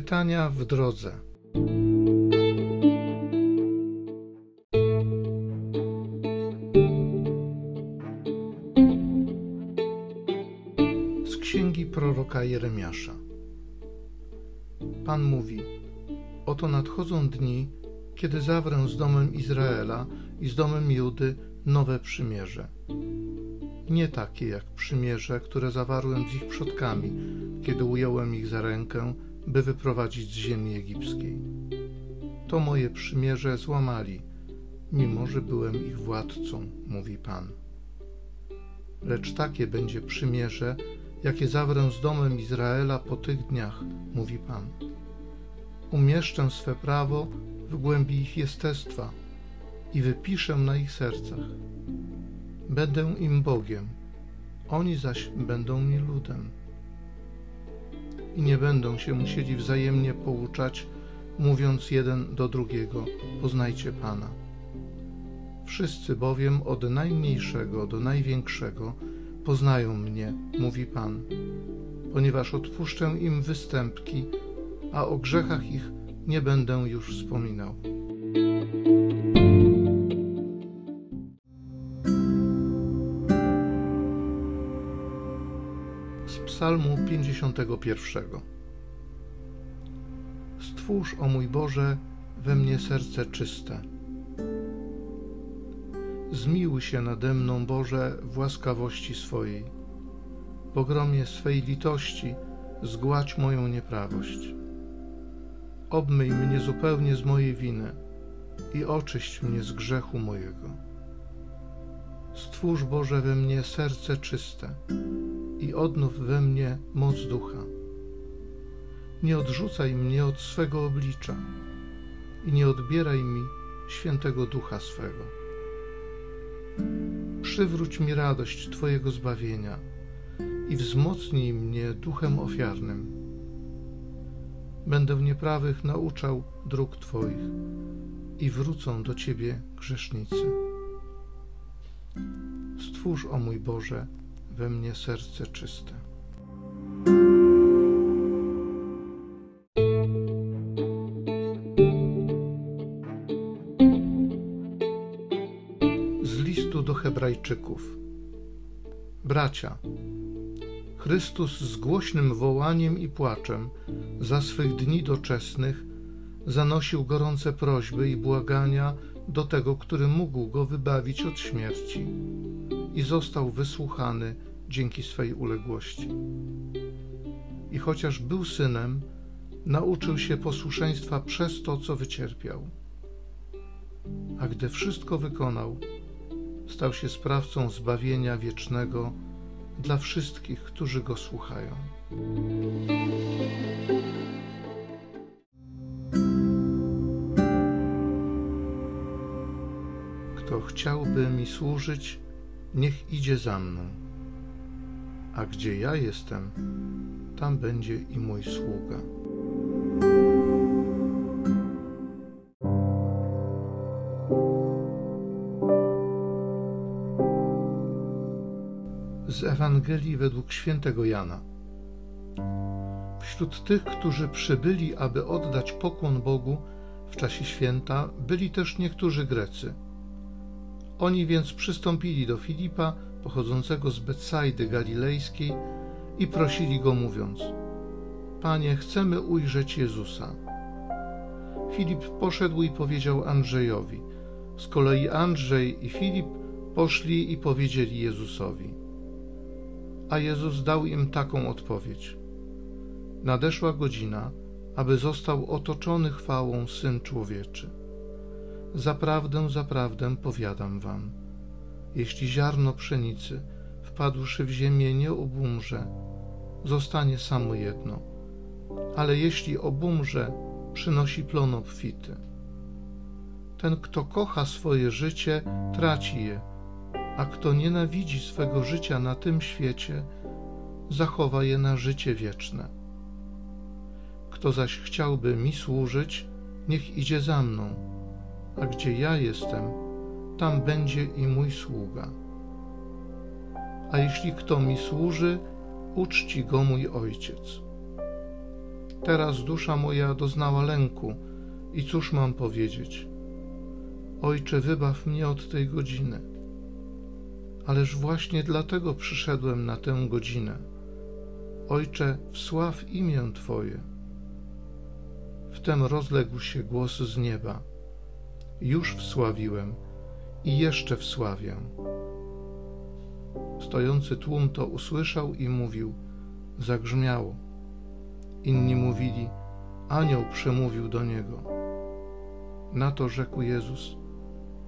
Czytania w drodze. Z księgi proroka Jeremiasza. Pan mówi: Oto nadchodzą dni, kiedy zawrę z domem Izraela i z domem Judy nowe przymierze. Nie takie jak przymierze, które zawarłem z ich przodkami, kiedy ująłem ich za rękę by wyprowadzić z ziemi egipskiej. To moje przymierze złamali, mimo że byłem ich władcą, mówi Pan. Lecz takie będzie przymierze, jakie zawrę z domem Izraela po tych dniach, mówi Pan. Umieszczę swe prawo w głębi ich jestestwa i wypiszę na ich sercach. Będę im Bogiem, oni zaś będą mi ludem i nie będą się musieli wzajemnie pouczać, mówiąc jeden do drugiego: Poznajcie Pana. Wszyscy bowiem od najmniejszego do największego poznają mnie, mówi Pan, ponieważ odpuszczę im występki, a o grzechach ich nie będę już wspominał. Psalmu 51. Stwórz, o mój Boże, we mnie serce czyste. Zmiłuj się nade mną, Boże, w łaskawości swojej. W ogromie swej litości zgładź moją nieprawość. Obmyj mnie zupełnie z mojej winy i oczyść mnie z grzechu mojego. Stwórz, Boże, we mnie serce czyste i odnów we mnie moc ducha. Nie odrzucaj mnie od swego oblicza i nie odbieraj mi świętego ducha swego. Przywróć mi radość Twojego zbawienia i wzmocnij mnie duchem ofiarnym. Będę nieprawych nauczał dróg Twoich i wrócą do Ciebie grzesznicy. Stwórz, o mój Boże, we mnie serce czyste. Z listu do Hebrajczyków. Bracia, Chrystus z głośnym wołaniem i płaczem za swych dni doczesnych zanosił gorące prośby i błagania do tego, który mógł go wybawić od śmierci i został wysłuchany dzięki swej uległości. I chociaż był synem, nauczył się posłuszeństwa przez to, co wycierpiał. A gdy wszystko wykonał, stał się sprawcą zbawienia wiecznego dla wszystkich, którzy go słuchają. Kto chciałby mi służyć, niech idzie za mną a gdzie ja jestem, tam będzie i mój sługa. Z Ewangelii według świętego Jana. Wśród tych, którzy przybyli, aby oddać pokłon Bogu w czasie święta, byli też niektórzy Grecy. Oni więc przystąpili do Filipa, pochodzącego z Betsajdy Galilejskiej i prosili go mówiąc: Panie, chcemy ujrzeć Jezusa. Filip poszedł i powiedział Andrzejowi. Z kolei Andrzej i Filip poszli i powiedzieli Jezusowi. A Jezus dał im taką odpowiedź: Nadeszła godzina, aby został otoczony chwałą syn człowieczy. Zaprawdę, zaprawdę powiadam wam jeśli ziarno pszenicy, wpadłszy w ziemię, nie obumrze, zostanie samo jedno, ale jeśli obumrze, przynosi plon obfity. Ten, kto kocha swoje życie, traci je, a kto nienawidzi swego życia na tym świecie, zachowa je na życie wieczne. Kto zaś chciałby mi służyć, niech idzie za mną, a gdzie ja jestem, tam będzie i mój sługa. A jeśli kto mi służy, uczci go mój ojciec. Teraz dusza moja doznała lęku i cóż mam powiedzieć? Ojcze, wybaw mnie od tej godziny. Ależ właśnie dlatego przyszedłem na tę godzinę. Ojcze, wsław imię Twoje. Wtem rozległ się głos z nieba. Już wsławiłem i jeszcze wsławię. Stojący tłum to usłyszał i mówił: Zagrzmiało. Inni mówili: Anioł przemówił do niego. Na to rzekł Jezus: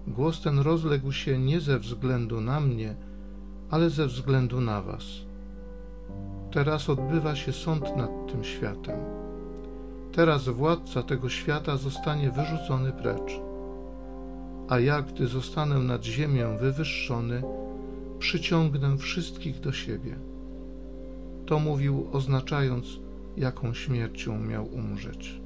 Głos ten rozległ się nie ze względu na mnie, ale ze względu na Was. Teraz odbywa się sąd nad tym światem. Teraz władca tego świata zostanie wyrzucony precz. A ja, gdy zostanę nad ziemią wywyższony, przyciągnę wszystkich do siebie. To mówił, oznaczając, jaką śmiercią miał umrzeć.